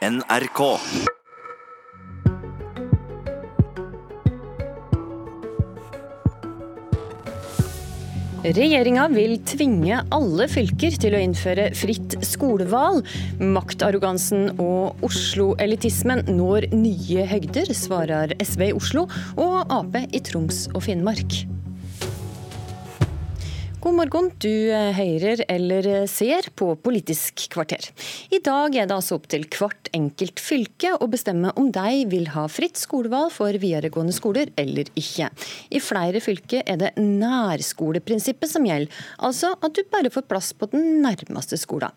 NRK. Regjeringa vil tvinge alle fylker til å innføre fritt skolevalg. Maktarrogansen og Oslo-elitismen når nye høgder, svarer SV i Oslo og Ap i Troms og Finnmark. God morgen, du hører eller ser på Politisk kvarter. I dag er det altså opp til hvert enkelt fylke å bestemme om de vil ha fritt skolevalg for videregående skoler eller ikke. I flere fylker er det nærskoleprinsippet som gjelder, altså at du bare får plass på den nærmeste skolen.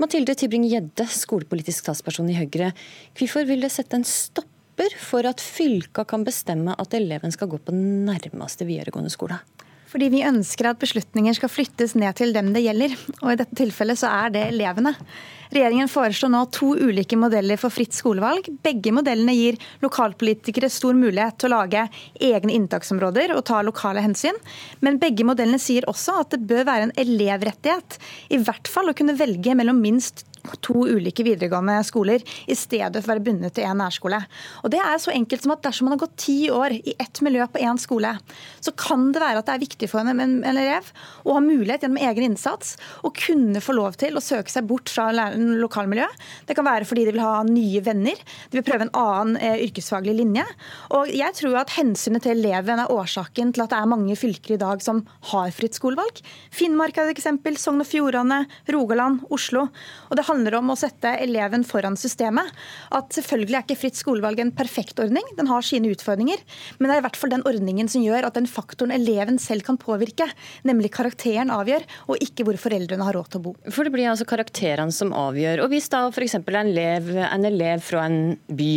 Mathilde Tybring-Gjedde, skolepolitisk talsperson i Høyre. Hvorfor vil det sette en stopper for at fylka kan bestemme at eleven skal gå på den nærmeste videregående skole? Fordi vi ønsker at beslutninger skal flyttes ned til dem det gjelder. Og i dette tilfellet så er det elevene. Regjeringen foreslår nå to ulike modeller for fritt skolevalg. Begge modellene gir lokalpolitikere stor mulighet til å lage egne inntaksområder og ta lokale hensyn. Men begge modellene sier også at det bør være en elevrettighet. I hvert fall å kunne velge mellom minst to ulike videregående skoler, i stedet for å være bundet til én nærskole. Og det er så enkelt som at Dersom man har gått ti år i ett miljø på én skole, så kan det være at det er viktig for en, en elev å ha mulighet gjennom egen innsats å kunne få lov til å søke seg bort fra lokalmiljøet. Det kan være fordi de vil ha nye venner, de vil prøve en annen eh, yrkesfaglig linje. Og jeg tror at hensynet til eleven er årsaken til at det er mange fylker i dag som har fritt skolevalg. Finnmark er et eksempel, Sogn og Fjordane, Rogaland, Oslo. Og det handler om å sette eleven foran systemet. At selvfølgelig er ikke fritt skolevalg en perfekt ordning, den har sine utfordringer. Men det er i hvert fall den ordningen som gjør at den faktoren eleven selv kan påvirke, nemlig karakteren, avgjør, og ikke hvor foreldrene har råd til å bo. For det blir altså karakterene som avgjør. Og hvis da f.eks. En, en elev fra en by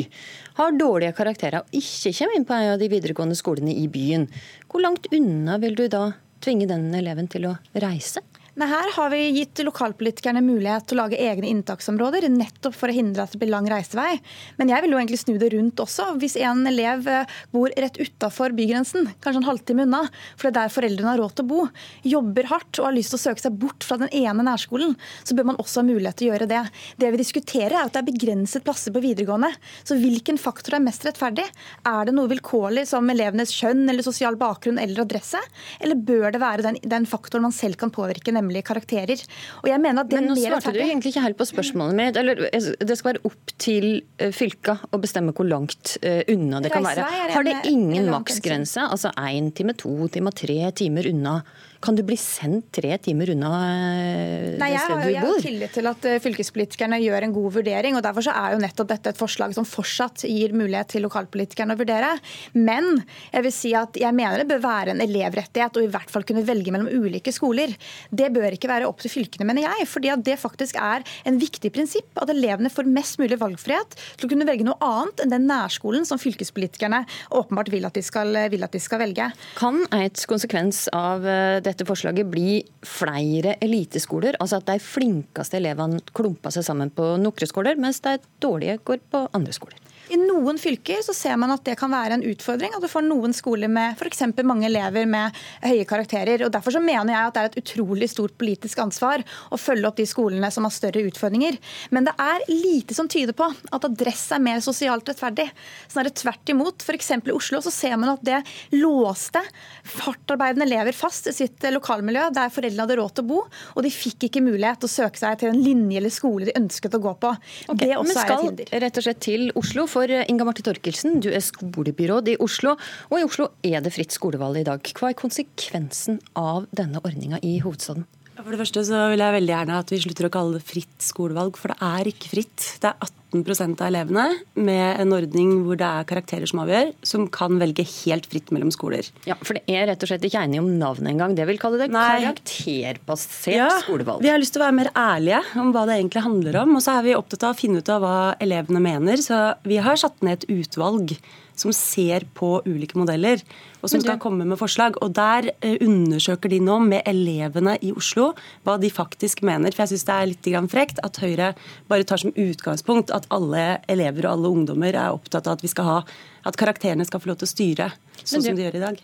har dårlige karakterer og ikke kommer inn på en av de videregående skolene i byen, hvor langt unna vil du da tvinge den eleven til å reise? Nei, Her har vi gitt lokalpolitikerne mulighet til å lage egne inntaksområder, nettopp for å hindre at det blir lang reisevei. Men jeg vil jo egentlig snu det rundt også. Hvis en elev eh, bor rett utafor bygrensen, kanskje en halvtime unna, for det er der foreldrene har råd til å bo, jobber hardt og har lyst til å søke seg bort fra den ene nærskolen, så bør man også ha mulighet til å gjøre det. Det vi diskuterer, er at det er begrenset plasser på videregående. Så hvilken faktor er mest rettferdig? Er det noe vilkårlig som elevenes kjønn eller sosial bakgrunn eller adresse, eller bør det være den, den faktoren man selv kan påvirke? Nemlig karakterer. Og jeg mener at det Men nå svarte du egentlig ikke helt på spørsmålet mitt. Eller, det skal være opp til eh, fylka å bestemme hvor langt eh, unna det kan være. Har det ingen maksgrense? Altså én time, to timer, tre timer unna kan du bli sendt tre timer unna eh, Nei, det stedet du bor? Jeg har tillit til at eh, fylkespolitikerne gjør en god vurdering. og Derfor så er jo nettopp dette et forslag som fortsatt gir mulighet til lokalpolitikerne å vurdere. Men jeg vil si at jeg mener det bør være en elevrettighet og i hvert fall kunne velge mellom ulike skoler. Det bør ikke være opp til fylkene, mener jeg. fordi at det faktisk er en viktig prinsipp at elevene får mest mulig valgfrihet til å kunne velge noe annet enn den nærskolen som fylkespolitikerne åpenbart vil at de skal, at de skal velge. Kan et konsekvens av eh, dette forslaget bli flere eliteskoler? Altså at de flinkeste elevene klumper seg sammen på noen skoler, mens de dårlige går på andre skoler? I noen fylker så ser man at det kan være en utfordring. At du får noen skoler med f.eks. mange elever med høye karakterer. og Derfor så mener jeg at det er et utrolig stort politisk ansvar å følge opp de skolene som har større utfordringer. Men det er lite som tyder på at adress er mer sosialt rettferdig. Snarere tvert imot. F.eks. i Oslo så ser man at det låste fartarbeidende elever fast i sitt lokalmiljø der foreldrene hadde råd til å bo, og de fikk ikke mulighet til å søke seg til en linje eller skole de ønsket å gå på. Okay, det også er et hinder. Skal rett og slett til Oslo for for Inga Marte Torkelsen, du er skolebyråd i Oslo. Og i Oslo er det fritt skolevalg i dag. Hva er konsekvensen av denne ordninga i hovedstaden? For det første så vil jeg veldig gjerne at vi slutter å kalle det fritt skolevalg, for det er ikke fritt. Det er 18% av elevene med en ordning hvor det er karakterer som avgjør, som kan velge helt fritt mellom skoler. Ja, For det er rett og slett ikke enig om navnet engang. Det vil kalle det Nei. karakterbasert ja, skolevalg. Vi har lyst til å være mer ærlige om hva det egentlig handler om. Og så er vi opptatt av å finne ut av hva elevene mener. Så vi har satt ned et utvalg som ser på ulike modeller, og som skal komme med forslag. Og Der eh, undersøker de nå med elevene i Oslo hva de faktisk mener. For jeg syns det er litt frekt at Høyre bare tar som utgangspunkt at alle elever og alle ungdommer er opptatt av at vi skal ha at karakterene skal få lov til å styre, sånn som de gjør i dag.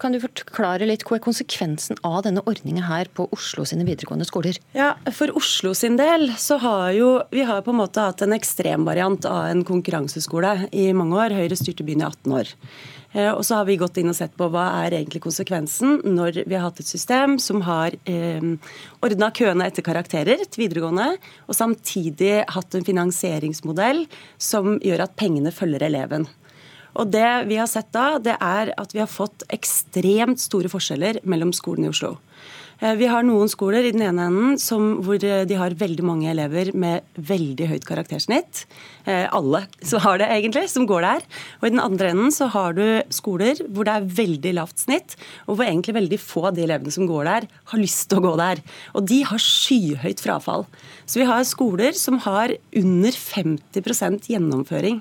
Kan du forklare litt hva er konsekvensen av denne ordninga her på Oslo sine videregående skoler? Ja, For Oslo sin del så har jo vi har på en måte hatt en ekstremvariant av en konkurranseskole i mange år. Høyre styrte byen i 18 år. Eh, og så har vi gått inn og sett på hva er egentlig konsekvensen når vi har hatt et system som har eh, ordna køene etter karakterer til videregående, og samtidig hatt en finansieringsmodell som gjør at pengene følger eleven. Og det vi har sett da, det er at vi har fått ekstremt store forskjeller mellom skolene i Oslo. Eh, vi har noen skoler i den ene enden som, hvor eh, de har veldig mange elever med veldig høyt karaktersnitt. Eh, alle som har det, egentlig, som går der. Og i den andre enden så har du skoler hvor det er veldig lavt snitt, og hvor egentlig veldig få av de elevene som går der, har lyst til å gå der. Og de har skyhøyt frafall. Så vi har skoler som har under 50% gjennomføring.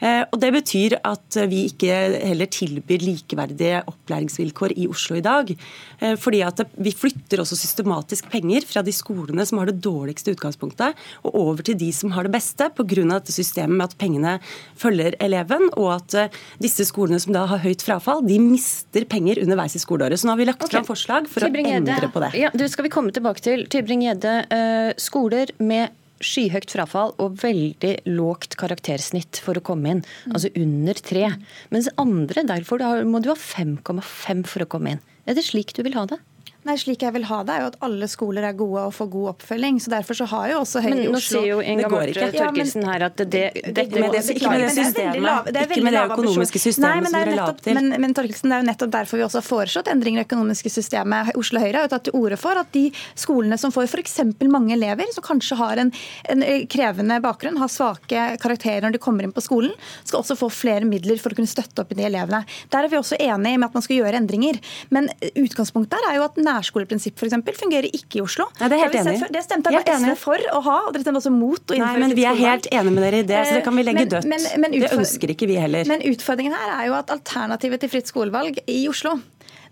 Eh, og Det betyr at vi ikke heller tilbyr likeverdige opplæringsvilkår i Oslo i dag. Eh, fordi at Vi flytter også systematisk penger fra de skolene som har det dårligste utgangspunktet, og over til de som har det beste, pga. dette systemet med at pengene følger eleven, og at eh, disse skolene som da har høyt frafall, de mister penger underveis i skoleåret. Så nå har vi lagt okay. fram forslag for å endre på det. Ja, det skal vi komme tilbake til. Tybring-Gjedde, skoler med skyhøyt frafall og veldig lågt karaktersnitt for å komme inn. Altså under tre. Mens andre, derfor må du ha 5,5 for å komme inn. Er det slik du vil ha det? Nei, Slik jeg vil ha det, er jo at alle skoler er gode og får god oppfølging. så Derfor så har jo også Høyre i Oslo Men nå sier jo Inga Marte Torkelsen her at det, det, dette med det, ikke med det systemet, ikke med det økonomiske systemet som dere la opp til. Men, men Torkelsen, det er jo nettopp derfor vi også har foreslått endringer i det økonomiske systemet. Oslo Høyre har jo tatt til orde for at de skolene som får f.eks. mange elever, som kanskje har en, en, krevende bakgrunn, har svake karakterer når de kommer inn på skolen, skal også få flere midler for å kunne støtte opp i de elevene. Der er vi også enige med at man skal gjøre endringer. Men utgangspunktet her er jo at nærskoleprinsipp f.eks. fungerer ikke i Oslo. Nei, det er helt enig. Det stemte SV for å ha, og dere stemte også mot å innføre Nei, men Vi er helt enige med dere i det, så det kan vi legge dødt. Men, men, men det ønsker ikke vi heller. Men utfordringen her er jo at alternativet til fritt skolevalg i Oslo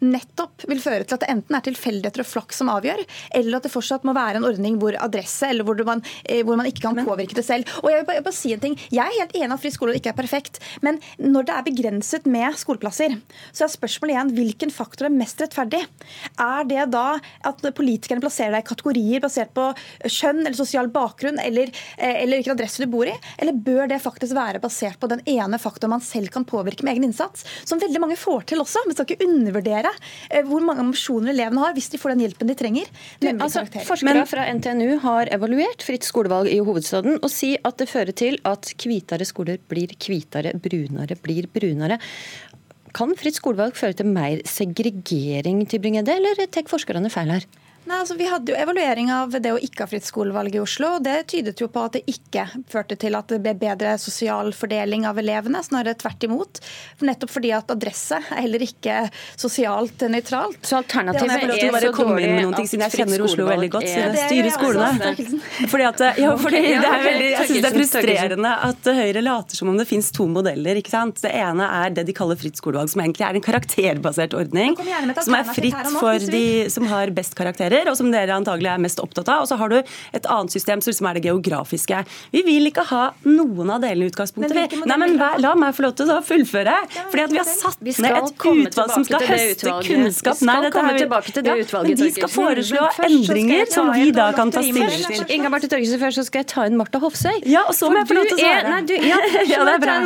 nettopp vil føre til at det enten er tilfeldigheter og flaks som avgjør, eller at det fortsatt må være en ordning hvor adresse, eller hvor man, eh, hvor man ikke kan påvirke det selv. Og Jeg vil bare, bare si en ting. Jeg er helt enig at fri skole ikke er perfekt, men når det er begrenset med skoleplasser, så er spørsmålet igjen hvilken faktor er mest rettferdig. Er det da at politikerne plasserer deg i kategorier basert på kjønn eller sosial bakgrunn eller, eh, eller hvilken adresse du bor i, eller bør det faktisk være basert på den ene faktoren man selv kan påvirke med egen innsats, som veldig mange får til også. Vi skal ikke undervurdere Eh, hvor mange ambisjoner elevene har hvis de får den hjelpen de trenger. Altså, forskere Men, fra NTNU har evaluert fritt skolevalg i hovedstaden og sier at det fører til at hvitere skoler blir hvitere, brunere blir brunere. Kan fritt skolevalg føre til mer segregering, til Bringede, eller tar forskerne feil her? Nei, altså Vi hadde jo evaluering av det å ikke ha fritt skolevalg i Oslo. og Det tydet jo på at det ikke førte til at det ble bedre sosial fordeling av elevene, snarere tvert imot. Nettopp fordi at adresse er heller ikke sosialt nøytralt. Så alternativet er, er så dårlig med noen ting, siden jeg kjenner Oslo veldig godt, siden jeg styrer skolene. Fordi at, ja, fordi det er veldig, jeg syns det er frustrerende at Høyre later som om det finnes to modeller. ikke sant? Det ene er det de kaller fritt skolevalg, som egentlig er en karakterbasert ordning. Som er fritt for de som har best karakterer lærer, og som dere antagelig er mest opptatt av. Og så har du et annet system som liksom er det geografiske. Vi vil ikke ha noen av delene i utgangspunktet. Men Nei, men La meg få lov til å fullføre. Fordi at vi har satt ned et utvalg som skal høste kunnskap. Nei, dette er tilbake til det utvalget, Men de skal foreslå endringer som vi da kan ta stilling til. Inga Marte Torgersen, først så skal jeg ta inn Marta Hofsøy. Ja, og så må jeg få lov til å svare. Du, ja, ja, det er bra.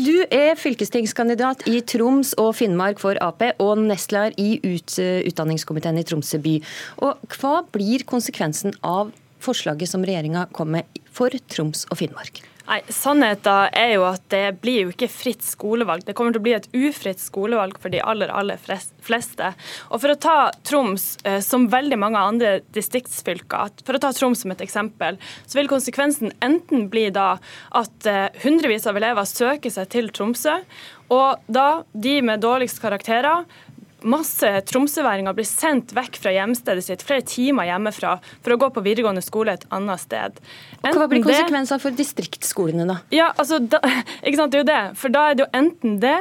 Du er fylkestingskandidat i Troms og Finnmark for Ap, og nestleder i ut, utdanningskomiteen i Tromsø by. Og hva blir konsekvensen av forslaget som regjeringa kom med for Troms og Finnmark? Nei, Sannheten er jo at det blir jo ikke fritt skolevalg. Det kommer til å bli et ufritt skolevalg for de aller aller fleste. Og For å ta Troms eh, som veldig mange andre distriktsfylker, for å ta Troms som et eksempel, så vil konsekvensen enten bli da at eh, hundrevis av elever søker seg til Tromsø, og da de med dårligst karakterer masse tromsøværinger blir sendt vekk fra hjemstedet sitt flere timer hjemmefra for å gå på videregående skole et annet sted. Enten Hva blir konsekvenser for distriktsskolene, da? Ja, altså, da, ikke sant, det er jo det. For da er det jo enten det,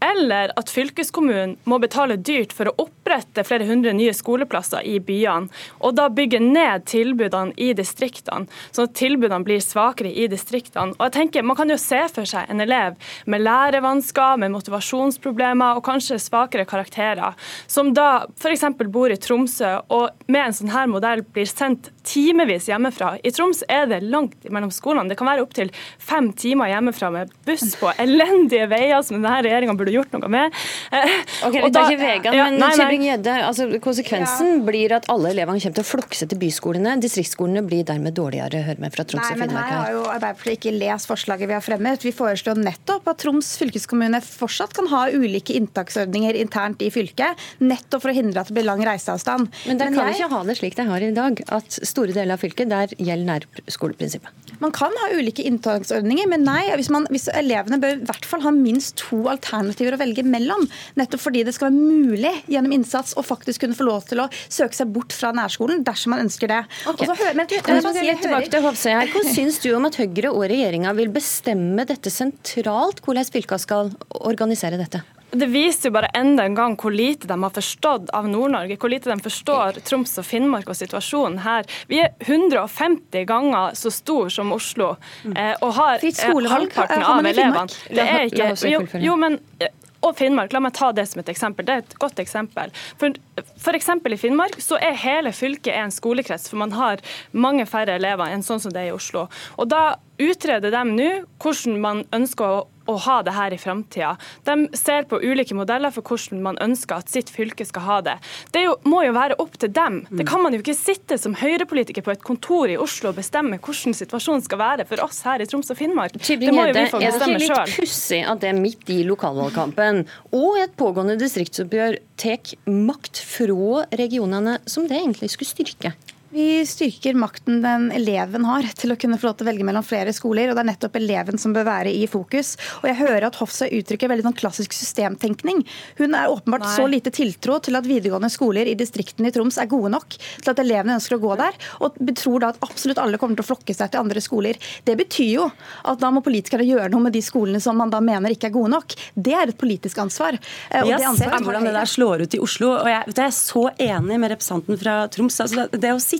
eller at fylkeskommunen må betale dyrt for å opprette flere hundre nye skoleplasser i byene, og da bygge ned tilbudene i distriktene, sånn at tilbudene blir svakere i distriktene. Og jeg tenker, Man kan jo se for seg en elev med lærevansker, med motivasjonsproblemer og kanskje svakere karakterer, som da f.eks. bor i Tromsø og med en sånn her modell blir sendt timevis hjemmefra. I Troms er det langt mellom skolene. Det kan være opptil fem timer hjemmefra med buss på elendige veier som denne regjeringa burde gjort noe med. Eh, ok, Vi tar ikke vegan, ja, men Tybring-Gjedde, altså, konsekvensen ja. blir at alle elevene kommer til å flokse til byskolene. Distriktsskolene blir dermed dårligere, hører vi fra Troms og Finnmark. Her har jo Arbeiderpartiet ikke lest forslaget vi har fremmet. Vi foreslår nettopp at Troms fylkeskommune fortsatt kan ha ulike inntaksordninger internt i fylket, nettopp for å hindre at det blir lang reiseavstand. Men der kan jeg... ikke ha det slik det har i dag, at store deler av fylket der gjelder nærskoleprinsippet. Man kan ha ulike inntaksordninger, men nei, hvis, man, hvis elevene bør i hvert fall ha minst to alternativer å velge mellom. Nettopp fordi det skal være mulig gjennom innsats å faktisk kunne få lov til å søke seg bort fra nærskolen dersom man ønsker det. Okay. Og så hører, men, jeg, jeg, jeg, litt tilbake til Hovse her. Hva syns du om at Høyre og regjeringa vil bestemme dette sentralt, hvordan fylka skal organisere dette? Det viser jo bare enda en gang hvor lite de har forstått av Nord-Norge. Hvor lite de forstår Troms og Finnmark og situasjonen her. Vi er 150 ganger så stor som Oslo eh, og har eh, halvparten av elevene. Det er ikke, jo, jo, men eh, og Finnmark, la meg ta det som et eksempel. Det er et godt eksempel. For, for eksempel i Finnmark så er hele fylket en skolekrets, for man har mange færre elever enn sånn som det er i Oslo. Og da utreder de nå hvordan man ønsker å å ha det her i framtida. De ser på ulike modeller for hvordan man ønsker at sitt fylke skal ha det. Det jo, må jo være opp til dem. Det kan man jo ikke sitte som høyrepolitiker på et kontor i Oslo og bestemme hvordan situasjonen skal være for oss her i Troms og Finnmark. Det må jo vi få bestemme sjøl. Er det ikke litt pussig at det er midt i lokalvalgkampen og et pågående distriktsoppgjør tar makt fra regionene, som det egentlig skulle styrke? Vi styrker makten den eleven har til å kunne få lov til å velge mellom flere skoler. og Det er nettopp eleven som bør være i fokus. Og Jeg hører at Hofstad uttrykker veldig sånn klassisk systemtenkning. Hun er åpenbart Nei. så lite tiltro til at videregående skoler i distriktene i Troms er gode nok til at elevene ønsker å gå der, og tror da at absolutt alle kommer til å flokke seg til andre skoler. Det betyr jo at da må politikerne gjøre noe med de skolene som man da mener ikke er gode nok. Det er et politisk ansvar. Og jeg har sett hvordan det der slår ut i Oslo, og jeg, jeg er så enig med representanten fra Troms. Altså, det å sitte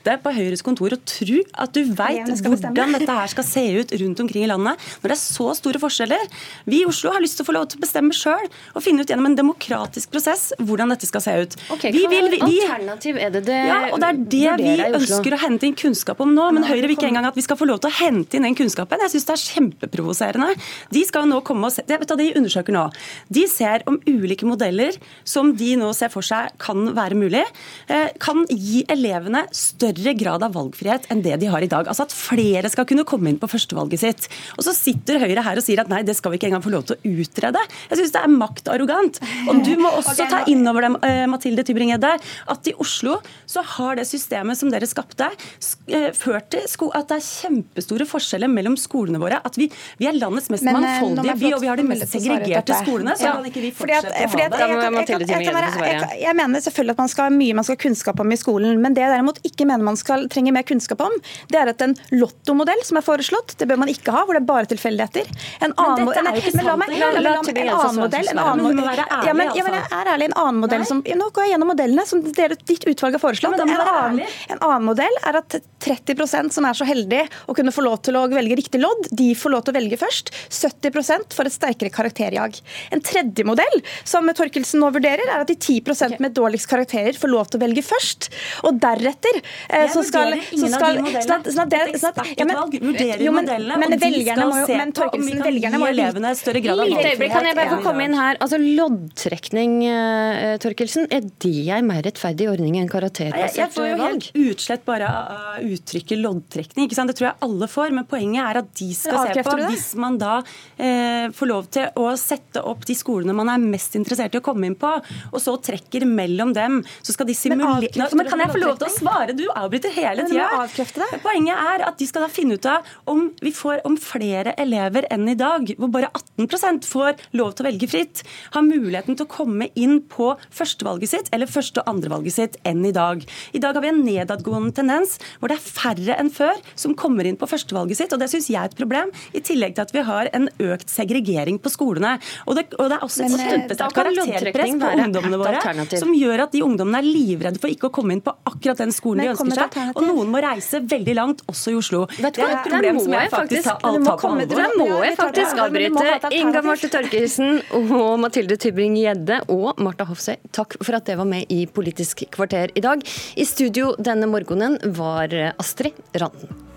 sitte på Høyres kontor og tro at du veit hvordan dette her skal se ut rundt omkring i landet, når det er så store forskjeller. Vi i Oslo har lyst til å få lov til å bestemme sjøl og finne ut gjennom en demokratisk prosess hvordan dette skal se ut. Okay, vi vil, vi, alternativ er det det ja, og Det er det vi ønsker å hente inn kunnskap om nå. Men Høyre vil ikke engang at vi skal få lov til å hente inn den kunnskapen. Jeg syns det er kjempeprovoserende. De skal nå komme og se, det, vet du, de undersøker nå. De ser om ulike modeller som de nå ser for seg kan være mulig, eh, kan gi elevene større grad av valgfrihet enn det de har i dag. Altså At flere skal kunne komme inn på førstevalget sitt. Og så sitter Høyre her og sier at nei, det skal vi ikke engang få lov til å utrede. Jeg syns det er maktarrogant. Og du må også ta inn over dem, eh, Mathilde Tybring-Gjedde, at i Oslo så har det systemet som dere skapte, eh, ført til at det er kjempestore forskjeller mellom skolene våre. At vi, vi er landets mest Men, eh, mangfoldige by, og vi har de mest segregerte skolene. Så ja. kan ikke vi fortsette at, å ha det. Jeg mener selvfølgelig at man skal ha mye man skal ha kunnskap om i skolen, men det jeg derimot ikke mener man skal trenge mer kunnskap om, det er at en lottomodell som er foreslått, det bør man ikke ha, hvor det er bare tilfeldigheter. En annen modell En annen modell en annen ja, men, ja, men jeg er ærlig. En annen modell som Nå går jeg gjennom modellene som dere, ditt utvalg har foreslått. En annen, en annen modell er at 30% som er så heldige å kunne få lov til å velge riktig lodd, de får lov til å velge først. 70% får et sterkere karakterjag. En tredje modell som Torkelsen nå vurderer, er at de 10% med dårligst karakterer får lov til å velge først. Og deretter som skal, som skal sånn at men, vurderer jo, men, om vi kan gi elevene større grad av valgfrihet. Kan jeg bare få komme inn her? Altså, Loddtrekning, uh, Torkelsen, er det en mer rettferdig ordning enn karakterbasert valg? Jeg får jo helt utslett bare av uttrykket loddtrekning. ikke sant? Det tror jeg alle får. Men poenget er at de skal se på hvis man da eh, får lov til å sette opp de skolene man er mest interessert i å komme inn på, og så trekker mellom dem, så skal de simulere Men, men kan jeg få lov til å svare? Du avbryter hele tida. Poenget er at de skal da finne ut av om vi får om flere elever enn i dag, hvor bare 18% får lov til å velge fritt, har muligheten til å komme inn på førstevalget sitt eller første- og andrevalget sitt enn i dag. I dag har vi en nedadgående tendens hvor det er færre enn før som kommer inn på førstevalget sitt, og det syns jeg er et problem. I tillegg til at vi har en økt segregering på skolene. Og det, og det er også et eh, kjempesterkt karakterpress på ungdommene våre som gjør at de ungdommene er livredde for ikke å komme inn på akkurat den skolen de ønsker seg. Og noen må reise veldig langt, også i Oslo. Vet det er et problem som jeg faktisk tar alt på alvor. Der må jeg faktisk avbryte. Inga Marte Torkelsen og Mathilde Tybring-Gjedde og Marta Hofsøy, takk for at det var med i Politisk kvarter i dag. I studio denne morgenen var Astrid Randen.